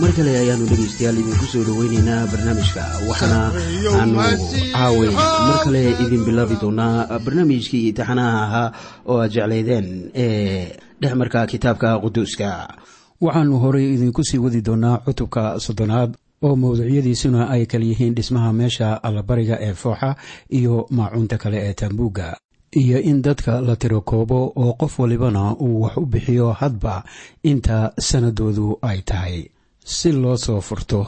mar kale ayaanu dhegaystayaal idinku soo dhoweyneynaa barnaamijka waxaana aanu caaway mar kale idin bilaabi doonaa barnaamijkii taxanaha ahaa oo aad jeclaydeen ee dhexmarka kitaabka quduuska. Waxaannu horay idinku sii wadi doonaa cutubka soddonaad oo mawduucyadiisuna ay kala yihiin dhismaha meesha allabariga ee fooxa iyo maacuunta kale ee taambuugga iyo in dadka la tiro koobo oo qof walibana uu wax u bixiyo hadba inta sanadoodu ay tahay. Si loo soo furto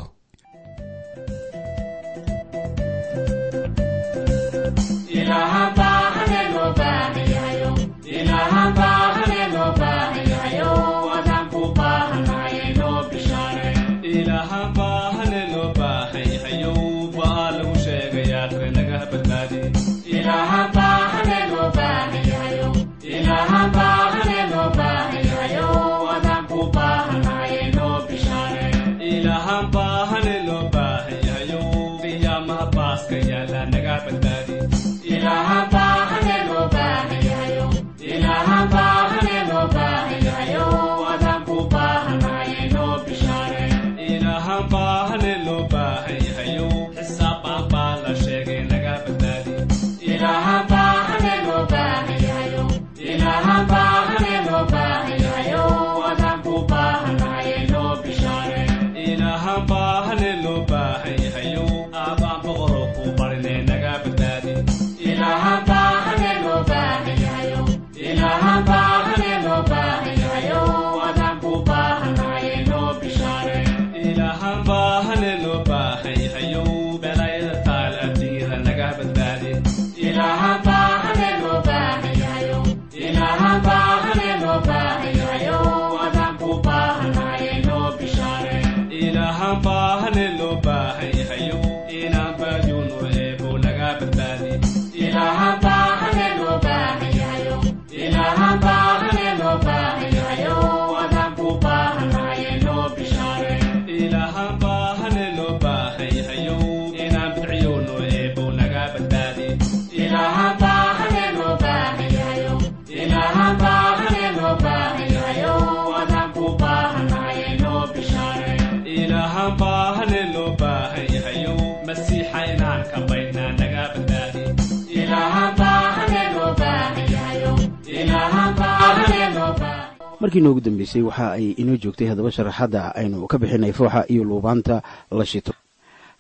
markii noogu dambeysay waxa ay inoo joogtay haddaba sharaxadda aynu ka bixinay fooxa iyo luubaanta la shito.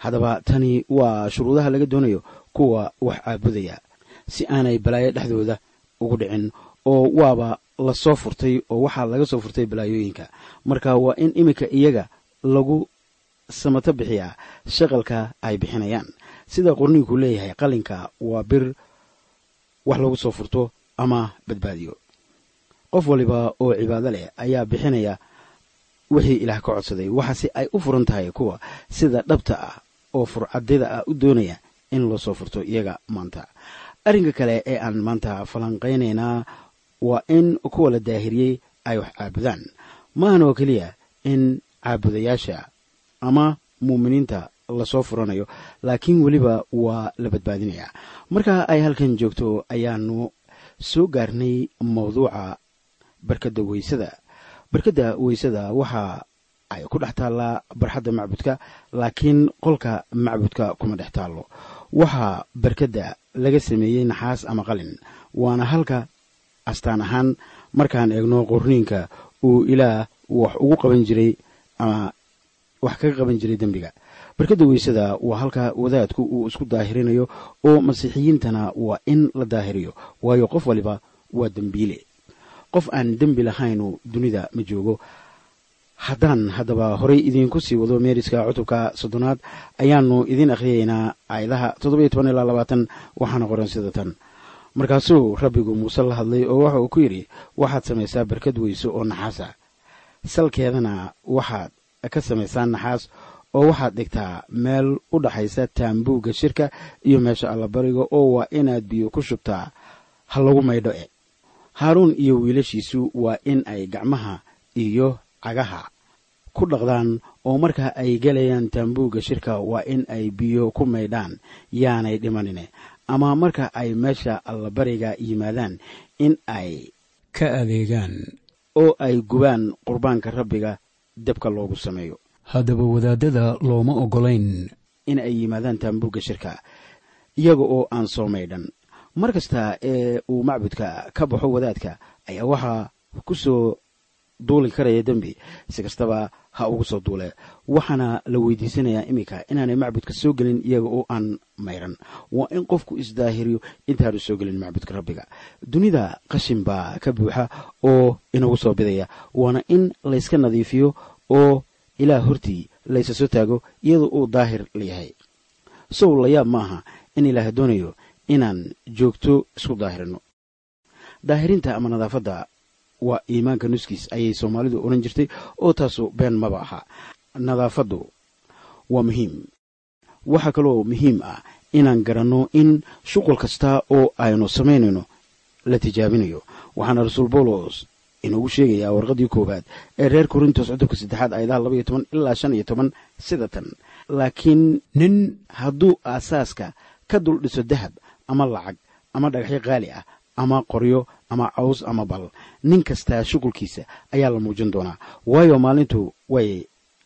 Haddaba tani waa shuruudaha laga doonayo kuwa wax caabudaya si aanay balaayo dhexdooda ugu dhicin oo waaba la soo furtay oo waxaa laga soo furtay balaayooyinka. Marka waa in iminka iyaga lagu samato bixiyaa shaqalka ay bixinayaan. Sida qorniinku leeyahay qalinka waa bir wax lagu soo furto ama badbaadiyo qof waliba oo cibaado leh ayaa bixinaya wixii ilaah ka codsaday. Waxaase ay u furan tahay kuwa sida dhabta ah oo furcadida ah u doonaya in loo soo furto iyaga maanta. Arrinka kale ee aan maanta falanqaynaynaa waa in kuwa la daahiriyey ay wax caabudaan. Maahan oo keliya in caabudayaasha ama muuminiinta la soo furanayo laakiin weliba waa la badbaadinayaa. Marka ay halkan joogto ayaanu soo gaarnay mawduuca barkadda weysada. Barkadda weysada waxa ay ku dhex taallaa barxadda macbudka laakiin qolka macbudka kuma dhex taallo. Waxaa barkadda laga sameeyey naxaas ama qalin waana halka astaan ahaan markaan eegno qorniinka uu ilaah wax ugu qaban jiray ama wax kaga qaban jiray dembiga. Barkadda weysada waa halka wadaadku uu isku daahirinayo oo masiixiyiintana waa in la daahiriyo waayo qof waliba waa dembiile qof aan dembi lahaynu dunida ma joogo. Haddaan haddaba horay idiinku sii wado meeriska cutubka soddonaad ayaannu idiin akhriyaynaa aayadaha toddoba iyo toban ilaa labaatan waxaana qoran sida tan. Markaasuu rabbigu muuse la hadlay oo waxa uu ku yidhi waxaad samaysaa barkad weyse oo naxaasa. Salkeedana waxaad ka samaysaa naxaas oo waxaad dhigtaa meel u dhaxaysa taambuugga shirka iyo meesha allabariga oo waa inaad biyo ku shubtaa ha lagu maydho e haaruun iyo wiilashiisu waa in ay gacmaha iyo cagaha ku dhaqdaan oo marka ay gelayaan taambuugga shirka waa in ay biyo ku maydhaan yaanay dhimanine. Ama marka ay meesha allabariga yimaadaan in ay ka adeegaan oo ay gubaan qurbaanka rabbiga dabka loogu sameeyo. Haddaba wadaadada looma oggolayn in ay yimaadaan taambuugga shirka iyaga oo aan soo maydhan mar kasta ee uu macbudka ka baxo wadaadka ayaa waxaa ku soo duuli karaya dembi. Si kastaba ha ugu soo duule waxaana la weydiisanayaa iminka inaanay macbudka soo gelin iyaga oo aan mayran. Waa in qofku isdaahiriyo intaanu soo gelin macbudka rabbiga. Dunida qashin baa ka buuxa oo inagu soo bidaya waana in layska nadiifiyo oo ilaah hortii laysa soo taago iyadoo uu daahir layahay sow layaab ma aha in ilaah doonayo inaan joogto isku daahirino. Daahirinta ama nadaafadda waa iimaanka nuskiis ayay soomaalidu odhan jirtay oo taasu been maba aha. Nadaafaddu waa muhiim. Waxaa kaloo muhiim ah inaan garanno in shuqul kasta oo aynu samaynayno la tijaabinayo. Waxaana rasuul bawlos inoogu sheegayaa warqaddii koowaad ee reer korintos cudubka saddexaad ayadaha laba iyo toban ilaa shan iyo toban sida tan. Laakiin nin hadduu aasaaska ka dul dhiso dahab ama lacag ama dhagaxyo qaali ah ama qoryo ama caws ama bal. Nin kastaa shuqulkiisa ayaa la muujin doonaa. Waayo maalintu way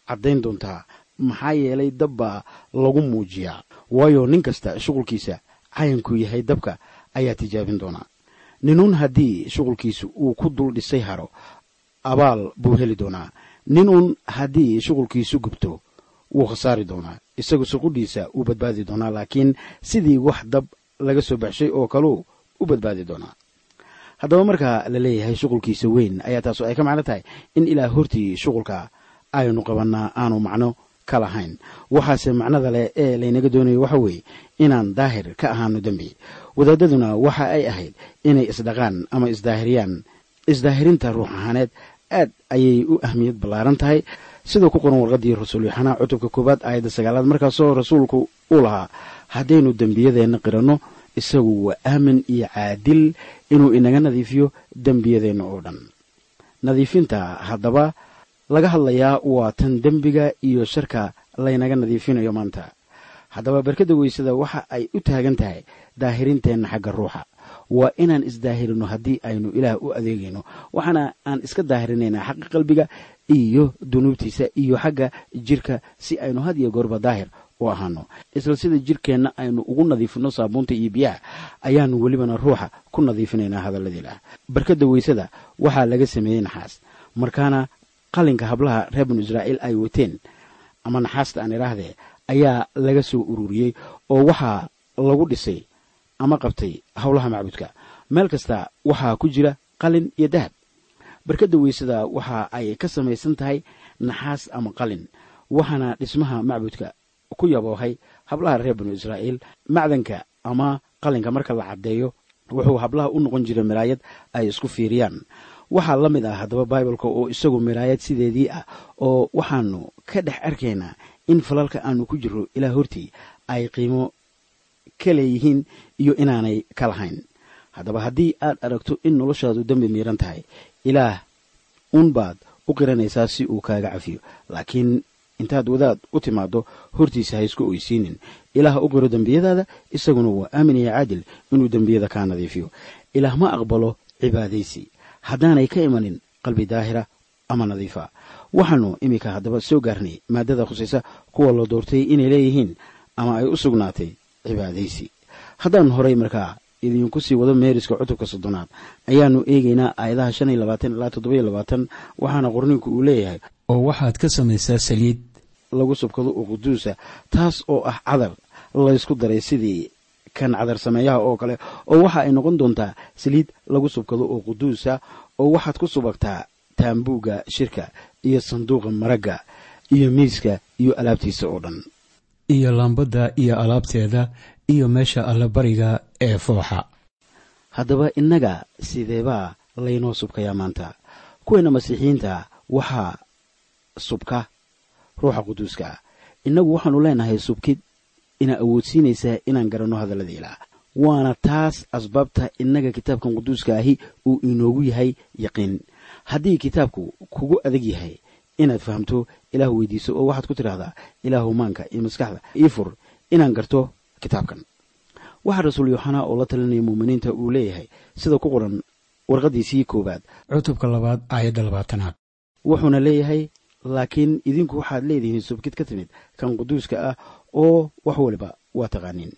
caddayn doontaa. Maxaa yeelay dab baa lagu muujiyaa. Waayo nin kasta shuqulkiisa cayankuu yahay dabka ayaa tijaabin doonaa. Ninuun haddii shuqulkiisu uu ku dul dhisay haro abaal buu heli doonaa. Ninuun haddii shuqulkiisu gubto wuu khasaari doonaa. Isagu suqudhiisa uu badbaadi doonaa laakiin sidii wax dab laga soo baxshay oo kaluu u badbaadi doonaa. Haddaba marka la leeyahay shuqulkiisa weyn ayaa taasu ay ka macno tahay in ilaa hortii shuqulka aynu qabannaa aanu macno ka lahayn. Waxaase macnada leh ee laynaga doonayo waxa weeye inaan daahir ka ahaano dembi. Wadaadaduna waxa ay ahayd inay isdhaqaan ama isdaahiriyaan. Isdaahirinta ruux ahaaneed aad ayay u ahmiyad ballaaran tahay. Sidoo ku qoran warqaddii rasuul yaxanaa cutubka koowaad aayadda sagaalaad markaasoo rasuulku uu lahaa haddaynu dembiyadeenna qiranno isagu waa aamin iyo caadil inuu inaga nadiifiyo dembiyadeenna oo dhan. Nadiifinta haddaba laga hadlayaa waa tan dembiga iyo sharka laynaga nadiifinayo maanta. Haddaba barkadda weysada waxa ay u taagan tahay daahirinteenna xagga ruuxa. Waa inaan isdaahirino haddii aynu ilaah u adeegayno waxaana aan iska daahirinaynaa xagga qalbiga iyo dunuubtiisa iyo xagga jirka si aynu had iyo goorba daahir u ahaano. Isla sida jirkeenna aynu ugu nadiifino saabuunta iyo biyaha ayaanu welibana ruuxa ku nadiifinaynaa hadalladii ilaah barkadda weysada waxaa laga sameeyey naxaas. Markaana qalinka hablaha reer banu israa'iil ay wateen ama naxaasta aan idhaahdee ayaa laga soo ururiyey oo waxaa lagu dhisay ama qabtay howlaha macbudka. Meel kasta waxaa ku jira qalin iyo dahab. Barkadda weysada waxa ay ka samaysan tahay naxaas ama qalin waxaana dhismaha macbudka ku yaboohay hablaha reer banu israa'iil macdanka ama qalinka marka la caddeeyo wuxuu hablaha u noqon jiray miraayad ay isku fiiriyaan. Waxaa la mid ah haddaba baibalka oo isagu miraayad sideedii ah oo waxaanu ka dhex arkaynaa in falalka aanu ku jirro ilaa hortii ay qiimo ka leeyihiin iyo inaanay ka lahayn. Haddaba haddii aad aragto in noloshaadu dembi miiran tahay ilaah unbaad u qiranaysaa si uu kaaga cafiyo. Laakiin intaad wadaad u timaaddo hortiisa ha isku oysiinin. Ilaah u qiro dembiyadaada isaguna waa aamin iyo caadil inuu dembiyada kaa nadiifiyo. Ilaah ma aqbalo cibaadaysi. Haddaanay ka imanin qalbi daahira ama nadiifa. Waxaanu iminka haddaba soo gaarnay maadada khusaysa kuwa la doortay inay leeyihiin ama ay u sugnaatay cibaadaysi. Haddaan horay markaa idinku sii wado meeriska cutubka soddonaad ayaannu eegaynaa aayadaha shan iyo labaatan ilaa toddoba labaatan waxaana qorninku uu leeyahay oo waxaad ka samaysaa saliid. Lagu subkado oo quduusa taas oo ah cadar. Laysku daray sidii kan cadar sameeyaha oo kale. Oo waxa ay noqon doontaa saliid lagu subkado oo quduusa oo waxaad ku subagtaa taambuugga shirka iyo sanduuqa maragga iyo miiska iyo alaabtiisa oo dhan. Iyo laambadda iyo alaabteeda iyo meesha allabariga ee fooxa. Haddaba innaga sideebaa laynoo subkayaa maanta. Kuweenna masiixiyiinta waxaa subka ruuxa quduuska. Ah innagu waxaannu leenahay subkid ina awoodsiinaysaa inaan garanno hadallada ilaah waana taas asbaabta innaga kitaabkan quduuska ahi uu inoogu yahay yaqiin. Haddii kitaabku kugu adag yahay inaad fahamto ilaah weydiiso oo waxaad ku tidhaahdaa ilaahu maanka iyo maskaxda. Ii fur inaan garto kitaabkan. Waxaa rasuul yooxanaa oo la talinaya muuminiinta uu leeyahay sida ku qoran warqaddiisii koowaad. Cutubka labaad aayadda labaatanaad. Wuxuuna leeyahay laakiin idinku waxaad leedihiin subkid ka timid kan quduuska ah oo wax waliba waa taqaaniin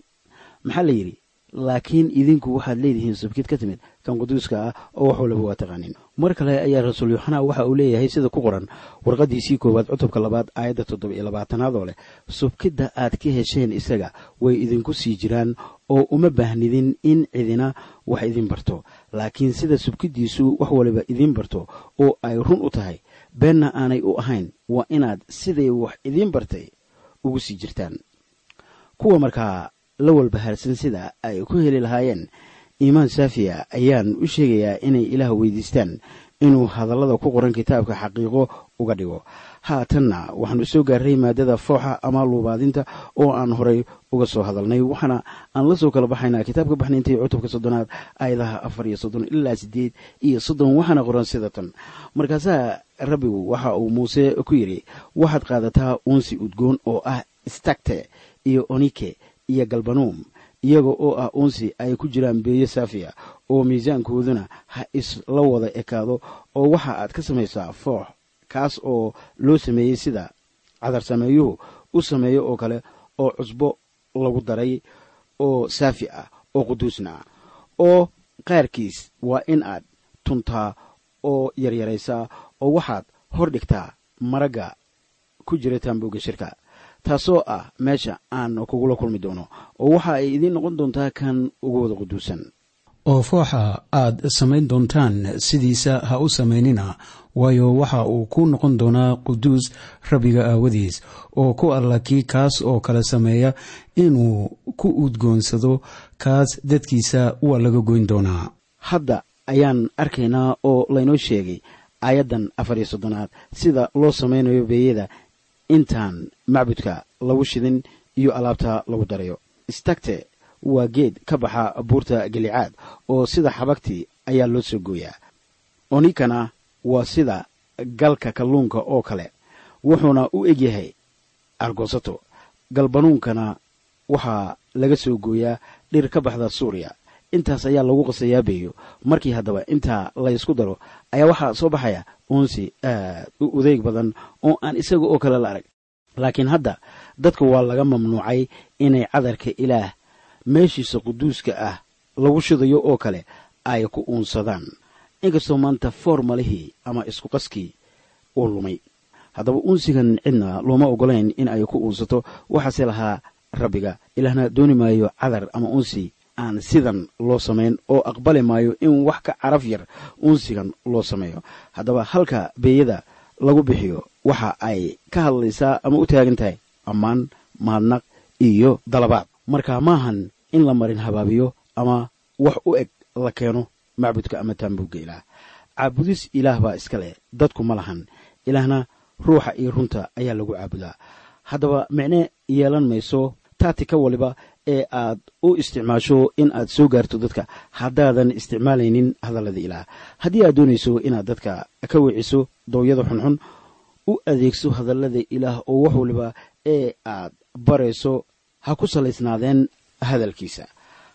maxaa la yidhi? Laakiin idinku waxaad leedihiin subkid ka timid kan quduuska ah oo wax waliba waa taqaaniin mar kale ayaa rasuul yooxanaa waxa uu leeyahay sida ku qoran warqaddiisii koowaad cutubka labaad aayadda toddoba iyo labaatanaad oo leh subkidda aad ka hesheen isaga way idinku sii jiraan oo uma baahnidin in cidina wax idin barto. Laakiin sida subkiddiisu wax waliba idin barto oo ay run u tahay beenna aanay u ahayn waa inaad siday wax idiin bartay ugu sii jirtaan. Kuwa markaa la walbahaarsan sida ay ku heli lahaayeen iimaan saafiya ayaan u sheegayaa inay ilaah weydiistaan inuu hadallada ku qoran kitaabka xaqiiqo uga dhigo haatanna waxaanu soo gaarray maadada fooxa ama luubaadinta oo aan horay uga soo hadalnay. Waxaana aan la soo kala baxaynaa kitaabka baxnaynta cutubka soddonaad aayadaha afar iyo soddon ilaa siddeed iyo soddon waxaana qoran sida tan. Markaasaa rabbigu waxa uu muuse ku yidhi waxaad qaadataa uunsi udgoon oo ah stagte iyo onike iyo galbanuum iyaga oo ah uunsi ay ku jiraan beeyo saafiya oo miisaankooduna ha isla wada ekaado oo waxa aad ka samaysaa foox kaas oo loo sameeyey sida cadar sameeyuhu u sameeyo oo kale oo cusbo lagu daray oo saafi ah oo quduusna ah. Oo qaarkiis waa in aad tuntaa oo yaryaraysaa oo waxaad hor dhigtaa maragga ku jira taambuugga shirka. Taasoo ah meesha aan kugula kulmi doono oo waxa ay idiin noqon doontaa kan ugu wada quduusan oo fooxa aad samayn doontaan sidiisa ha u samaynina waayo waxa uu ku noqon doonaa quduus rabbiga aawadiis oo ku alla kii kaas oo kale sameeya inuu ku udgoonsado kaas dadkiisa waa laga goyn doonaa. Hadda ayaan arkaynaa oo laynoo sheegay aayaddan afar iyo soddonaad sida loo samaynayo beeyada intaan macbudka lagu shidin iyo alaabta lagu darayo. Istagte waa geed ka baxa buurta galicaad oo sida xabagtii ayaa loo soo gooyaa. Onikana waa sida galka kalluunka oo kale wuxuuna u egyahay argosato galbanuunkana waxaa laga soo gooyaa dhir ka baxda suuriya. Intaas ayaa lagu qasayaa beeyo markii haddaba intaa laysku daro ayaa waxaa soo baxaya uunsi aad u udeeg badan oo aan isaga oo kale la arag. Laakiin hadda dadka waa laga mamnuucay inay cadarka ilaah meeshiisa quduuska ah lagu shidayo oo kale ay ku uunsadaan. Inkastoo maanta foormalihii ama iskuqaskii uu lumay. Haddaba uunsigan cidna looma ogolayn in ay ku uunsato. Waxaase lahaa rabbiga ilaahna dooni maayo cadar ama uunsi aan sidan loo samayn oo aqbali maayo in wax ka caraf yar uunsigan loo sameeyo. Haddaba halka beeyada lagu bixiyo waxa ay ka hadlaysaa ama u taagan tahay ammaan mahadnaq iyo dalabaad. Marka maahan in la marin habaabiyo ama wax u eg la keeno macbudka ama taambuugga ilaah. Caabudis ilaah baa iska leh dadku ma lahan. Ilaahna ruuxa iyo runta ayaa lagu caabudaa. Haddaba micne yeelan mayso taatika waliba ee aad u isticmaasho in aad soo gaarto dadka haddaadan isticmaalaynin hadallada ilaah. Haddii aad doonayso inaad dadka ka wiciso dooyada xunxun u adeegso hadallada ilaah oo wax waliba ee aad barayso ha ku salaysnaadeen hadalkiisa.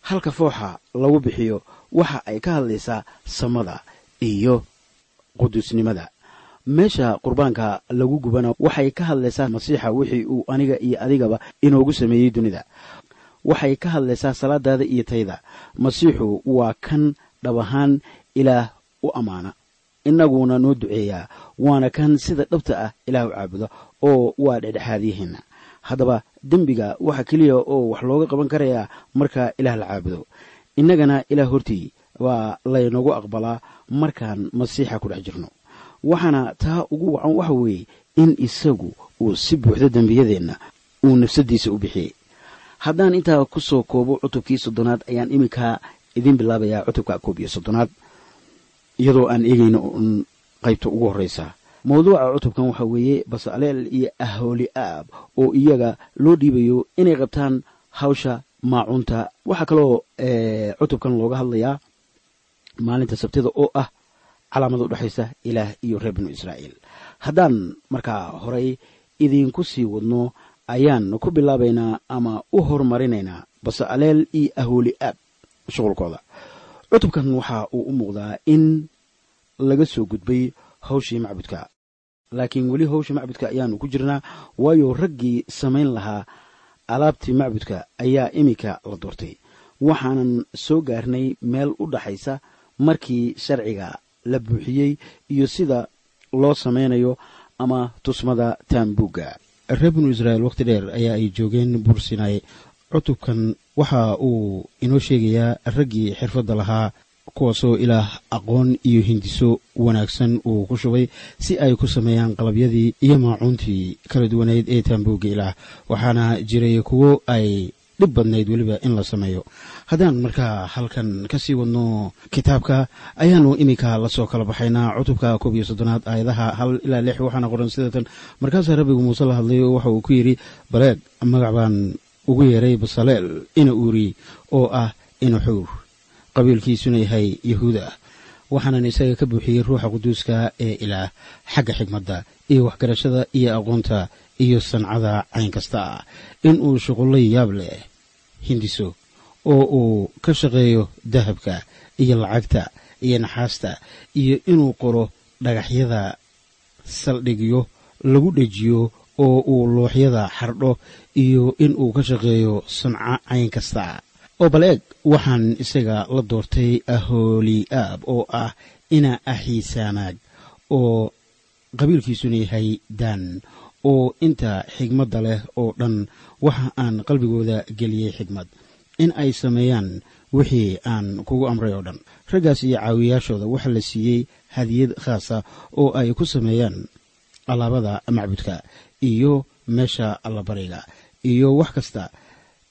Halka fooxa lagu bixiyo waxa ay ka hadlaysaa samada iyo quduusnimada. Meesha qurbaanka lagu gubana waxay ka hadlaysaa masiixa wixii uu aniga iyo adigaba inoogu sameeyey dunida. Waxay ka hadlaysaa salaadaada iyo tayda masiixu waa kan dhab ahaan ilaah u ammaana innaguna noo duceeyaa waana kan sida dhabta ah ilaah u caabuda oo waa dhexdhexaadyaheena haddaba dembiga waxa keliya oo wax looga qaban karayaa marka ilaah la caabudo. Innagana ilaah hortii waa laynagu aqbalaa markaan masiixa ku dhex jirno. Waxaana taa ugu wacan waxa weeye in isagu uu si buuxda dembiyadeenna uu nafsaddiisa u bixiyey. Haddaan intaa ku soo koobo cutubkii soddonaad ayaan iminkaa idiin bilaabayaa cutubka koob iyo soddonaad iyadoo aan eegayno un qaybta ugu horraysa mawduuca cutubkan waxaa weeye basaleel iyo ahooli aab oo iyaga loo dhiibayo inay qabtaan hawsha maacunta waxaa kaloo cutubkan looga hadlayaa maalinta sabtida oo ah calaamada udhexaysa ilaah iyo reer binu israa'iil. Haddaan markaa horey idiinku sii wadno ayaan ku bilaabaynaa ama u horumarinaynaa basaleel iyo ahooli aab shuqulkooda. Cutubkan waxa uu u muuqdaa in laga soo gudbay hawshii macbudka laakiin weli hawsha macbudka ayaanu ku jirnaa. Waayo raggii samayn lahaa alaabtii macbudka ayaa iminka la doortay. Waxaanan soo gaarnay meel u dhaxaysa markii sharciga la buuxiyey iyo sida loo samaynayo ama tusmada taambuugga. Reer binu israa'iil wakhti dheer ayaa ay joogeen buursinay cutubkan waxa uu inoo sheegayaa raggii xirfadda lahaa kuwaasoo ilaah aqoon iyo hindiso wanaagsan uu ku shubay si ay ku sameeyaan qalabyadii iyo maacuuntii kala duwaneyd ee taambuugga ilaah waxaana jiray kuwo ay dhib badnayd weliba in la sameeyo. Haddaan markaa halkan ka sii wadno kitaabka ayaanu iminka la soo kala baxaynaa cutubka koob iyo soddonaad aayadaha hal ilaa lix waxaana qoran sidatan markaasaa rabbigu muuse la hadlay waxa uu ku yidhi baleeg magac baan ugu yeeray basaleel ina uuri oo ah ina xuur qabiilkiisuna yahay yahuuda. Waxaanan isaga ka buuxiyey ruuxa quduuska ee ilaah xagga xigmadda iyo waxgarashada iyo aqoonta iyo sancada cayn kasta. Ah inuu shuqullo yaab leh hindiso oo uu ka shaqeeyo dahabka iyo lacagta iyo naxaasta iyo inuu qoro dhagaxyada saldhigyo lagu dhejiyo oo uu looxyada xardho iyo inuu ka shaqeeyo sanco cayn kasta oo bal eeg waxaan isaga la doortay ahooli aab oo ah ina axiisaanaag oo qabiilkiisuna yahay daan oo inta xigmadda leh oo dhan waxa aan qalbigooda geliyey xigmad. In ay sameeyaan wixii aan kugu amray oo dhan. Raggaas iyo caawiyaashooda waxaa la siiyey hadiyad khaasa oo ay ku sameeyaan alaabada macbudka iyo meesha allabariga iyo wax kasta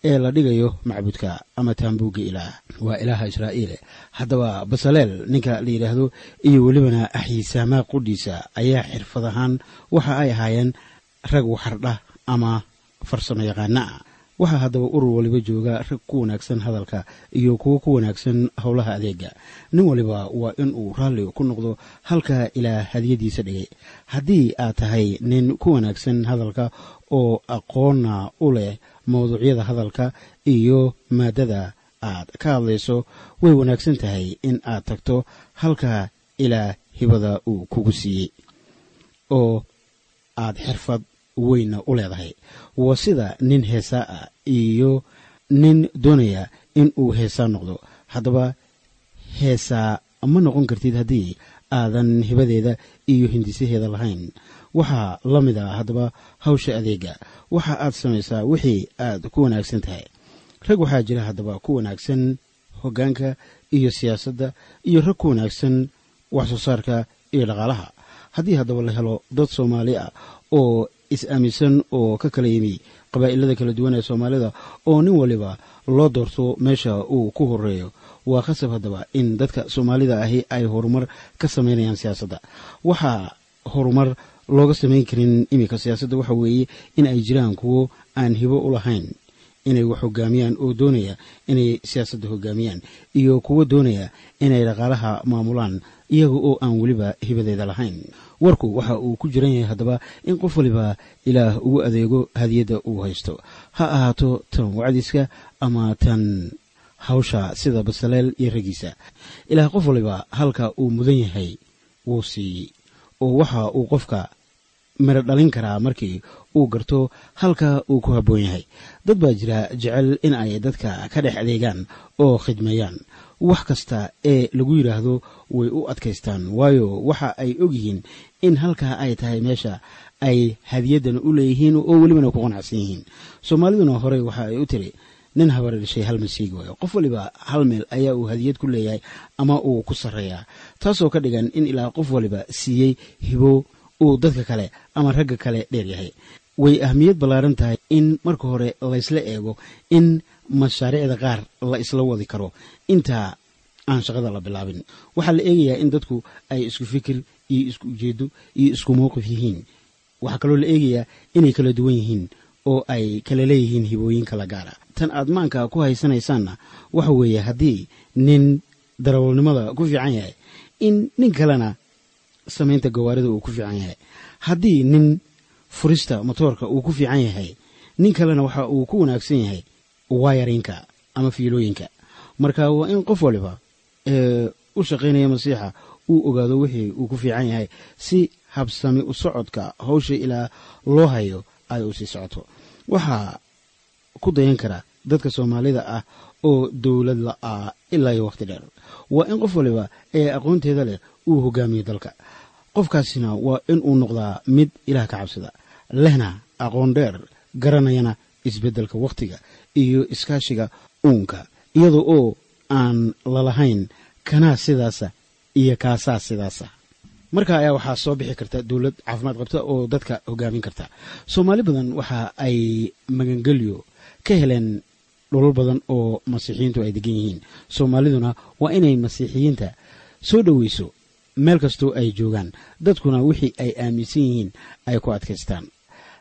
ee la dhigayo macbudka ama taambuugga ilaah. Waa ilaaha israa'iile haddaba basaleel ninka la yidhaahdo iyo welibana axyiisaamaa qudhiisa ayaa xirfad ahaan waxa ay ahaayeen rag waxardha ama farsamo yaqaana ah. Waxaa haddaba urur waliba jooga rag ku wanaagsan hadalka iyo kuwo ku wanaagsan howlaha adeega. Nin waliba waa in uu raalli ku noqdo halka ilaa hadiyadiisa dhigay. Haddii aad tahay nin ku wanaagsan hadalka oo aqoonna u leh mawduucyada hadalka iyo maaddada aad ka hadlayso way wanaagsan tahay in aad tagto halka ilaa hibada uu kugu siiyey oo aad xirfad weynna u leedahay. Waa sida nin heesaa ah iyo nin doonaya in uu heesaa noqdo. Haddaba heesaa ma noqon kartid haddii aadan hibadeeda iyo hindisaheeda lahayn waxaa la mid ah haddaba hawsha adeega. Waxa aad samaysaa wixii aad ku wanaagsan tahay. Rag waxaa jira haddaba ku wanaagsan hoggaanka iyo siyaasadda iyo rag ku wanaagsan wax soo saarka iyo dhaqaalaha. Haddii haddaba la helo dad soomaali ah oo is-aaminsan oo ka kala yimi qabaa'ilada kala duwan ee soomaalida oo nin waliba loo doorto meesha uu ku horeeyo waa khasab haddaba in dadka soomaalida ahi ay horumar ka samaynayaan siyaasadda. Waxaa horumar looga samayn karin iminka siyaasadda waxa weeye in ay jiraan kuwo aan hibo u lahayn inay wax hogaamiyaan oo doonaya inay siyaasadda hogaamiyaan iyo kuwo doonaya inay dhaqaalaha maamulaan iyaga oo aan weliba hibadeeda lahayn. Warku waxa uu ku jiran yahay haddaba in qof waliba ilaah ugu adeego hadiyadda uu haysto. Ha ahaato tan wacdiska ama tan hawsha sida basaleel iyo raggiisa ilaah qof waliba halka uu mudan yahay wuu siiyey oo waxa uu qofka miro dhalin karaa markii uu garto halka uu ku habboon yahay. Dad baa jira jecel in ay dadka ka dhex adeegaan oo khidmeeyaan. Wax kasta ee lagu yidhaahdo way u adkaystaan waayo waxa ay ogyihiin in halkaa ay tahay meesha ay hadiyaddana u leeyihiin oo welibana ku qanacsan yihiin. Soomaaliduna horey waxa ay u tiri nin habar dhashay hal masiigi waayo qof waliba hal meel ayaa uu hadiyad ku leeyahay ama uu ku sarreeyaa taasoo ka dhigan in ilaa qof waliba siiyey hibo uu dadka kale ama ragga kale dheer yahay. Way ahmiyad ballaaran tahay in marka hore laysla eego in mashaariicda qaar la isla wadi karo. Intaa aan shaqada la bilaabin waxaa la eegayaa in dadku ay isku fikir iyo isku ujeedo iyo isku mowqif yihiin. Waxaa kaloo la eegayaa inay kala duwan yihiin oo ay kala leeyihiin hibooyin kala gaara. Tan aad maanka ku haysanaysaanna waxa weeye haddii nin darawalnimada ku fiican yahay in nin kalena samaynta gawaarida uu ku fiican yahay. Haddii nin furista motoorka uu ku fiican yahay nin kalena waxa uu ku wanaagsan yahay waayarinka ama fiilooyinka. Marka waa in qof waliba ee u shaqaynaya masiixa uu ogaado wixii uu ku fiican yahay si habsami u socodka hawsha ilaa loo hayo ay u sii socoto. Waxaa ku dayan kara dadka soomaalida ah oo dowlad la-aa ilaa iyo wakhti dheer. Waa in qof waliba ee aqoonteeda leh uu hogaamiyo dalka qofkaasina waa in uu noqdaa mid ilaah ka cabsada lehna aqoon dheer garanayana isbeddelka wakhtiga iyo iskaashiga uunka. Iyada oo aan lalahayn kanaa sidaasa iyo kaasaa sidaasa. Marka ayaa waxaa soo bixi karta dowlad caafimaad qabta oo dadka hogaamin karta. Soomaali badan waxa ay magangelyo ka heleen dholol badan oo masiixiyiintu ay degan yihiin. Soomaaliduna waa inay masiixiyiinta soo dhoweyso meel kastoo ay joogaan. Dadkuna wixii ay aaminsan yihiin ay ku adkaystaan.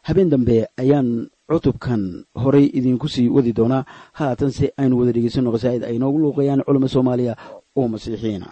Habeen dambe ayaan cutubkan horay idinku sii wadi doonaa. Haatanse aynu wada dhegeysanno qasaa'id ay noogu luuqayaan culamo soomaaliya oo masiixiyiina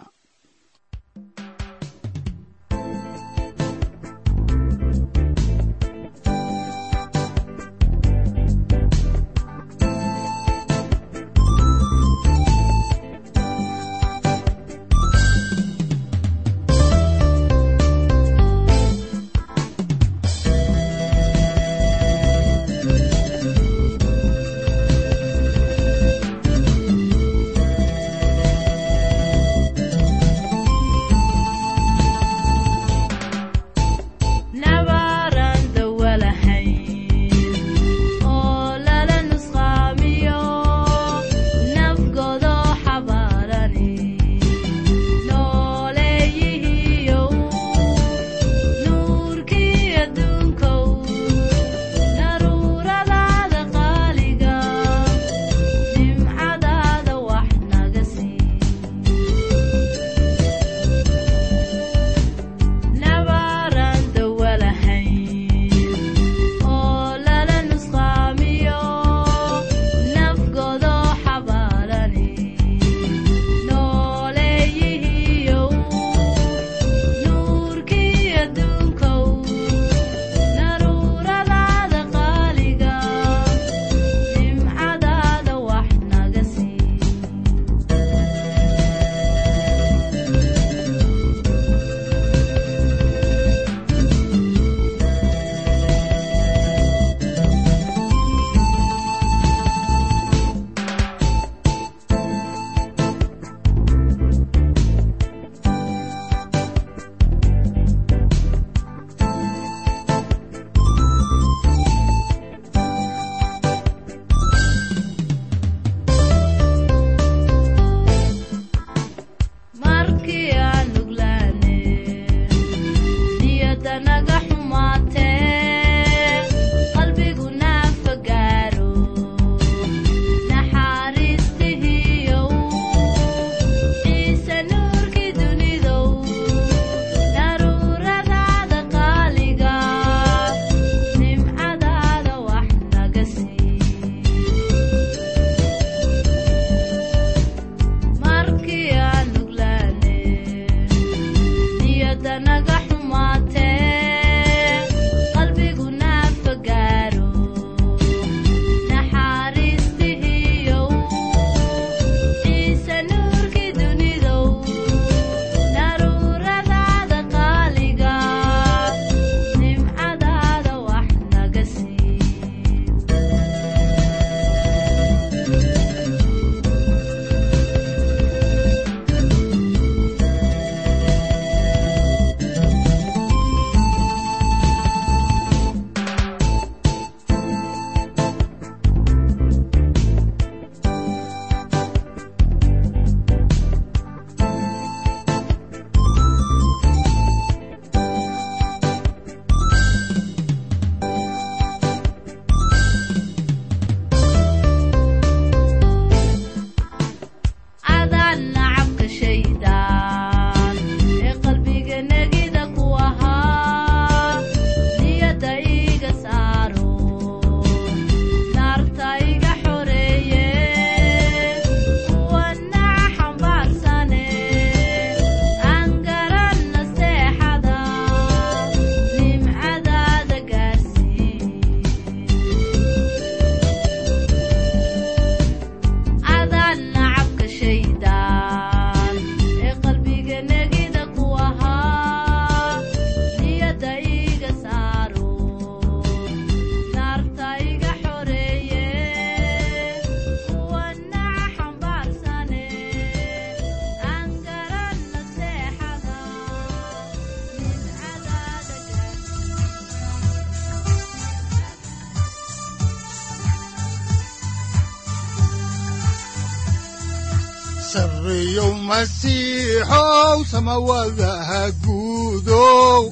masiixow samawadaha guudow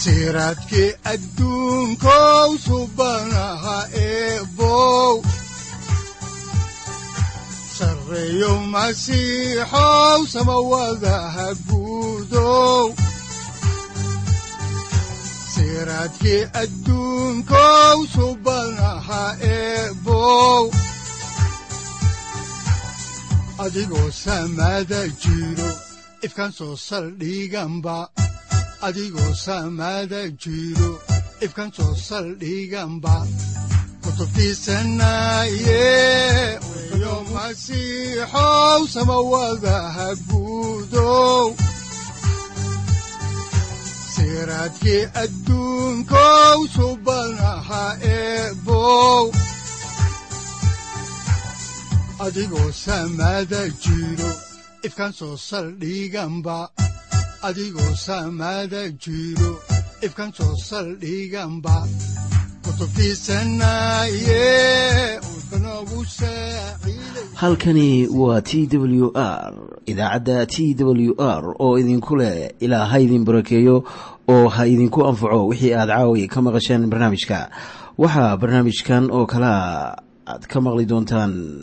siraadkii adduunkow subanaha eebow. Sareeyow masiixow samawadaha guudow. Siraadkii adduunkow subanaha eebow adigoo samada jiro ifkan soo saldhiganba adigoo samada jiro ifkan soo saldhiganba kutubtiisanaye unow masiixow samawadaha guudow siraadkii adduunkow subanaha eebow adigoo samada jiro ifkan soo saldhiganba adigoo samada jiro ifkan soo saldhiganba halkani waa t w r idaacadda t w r oo idinku leh ilaa ha idin barakeeyo oo ha idinku anfaco wixii aad caawi ka maqasheen barnaamijka. Waxaa barnaamijkan oo kalea aad ka maqli doontaan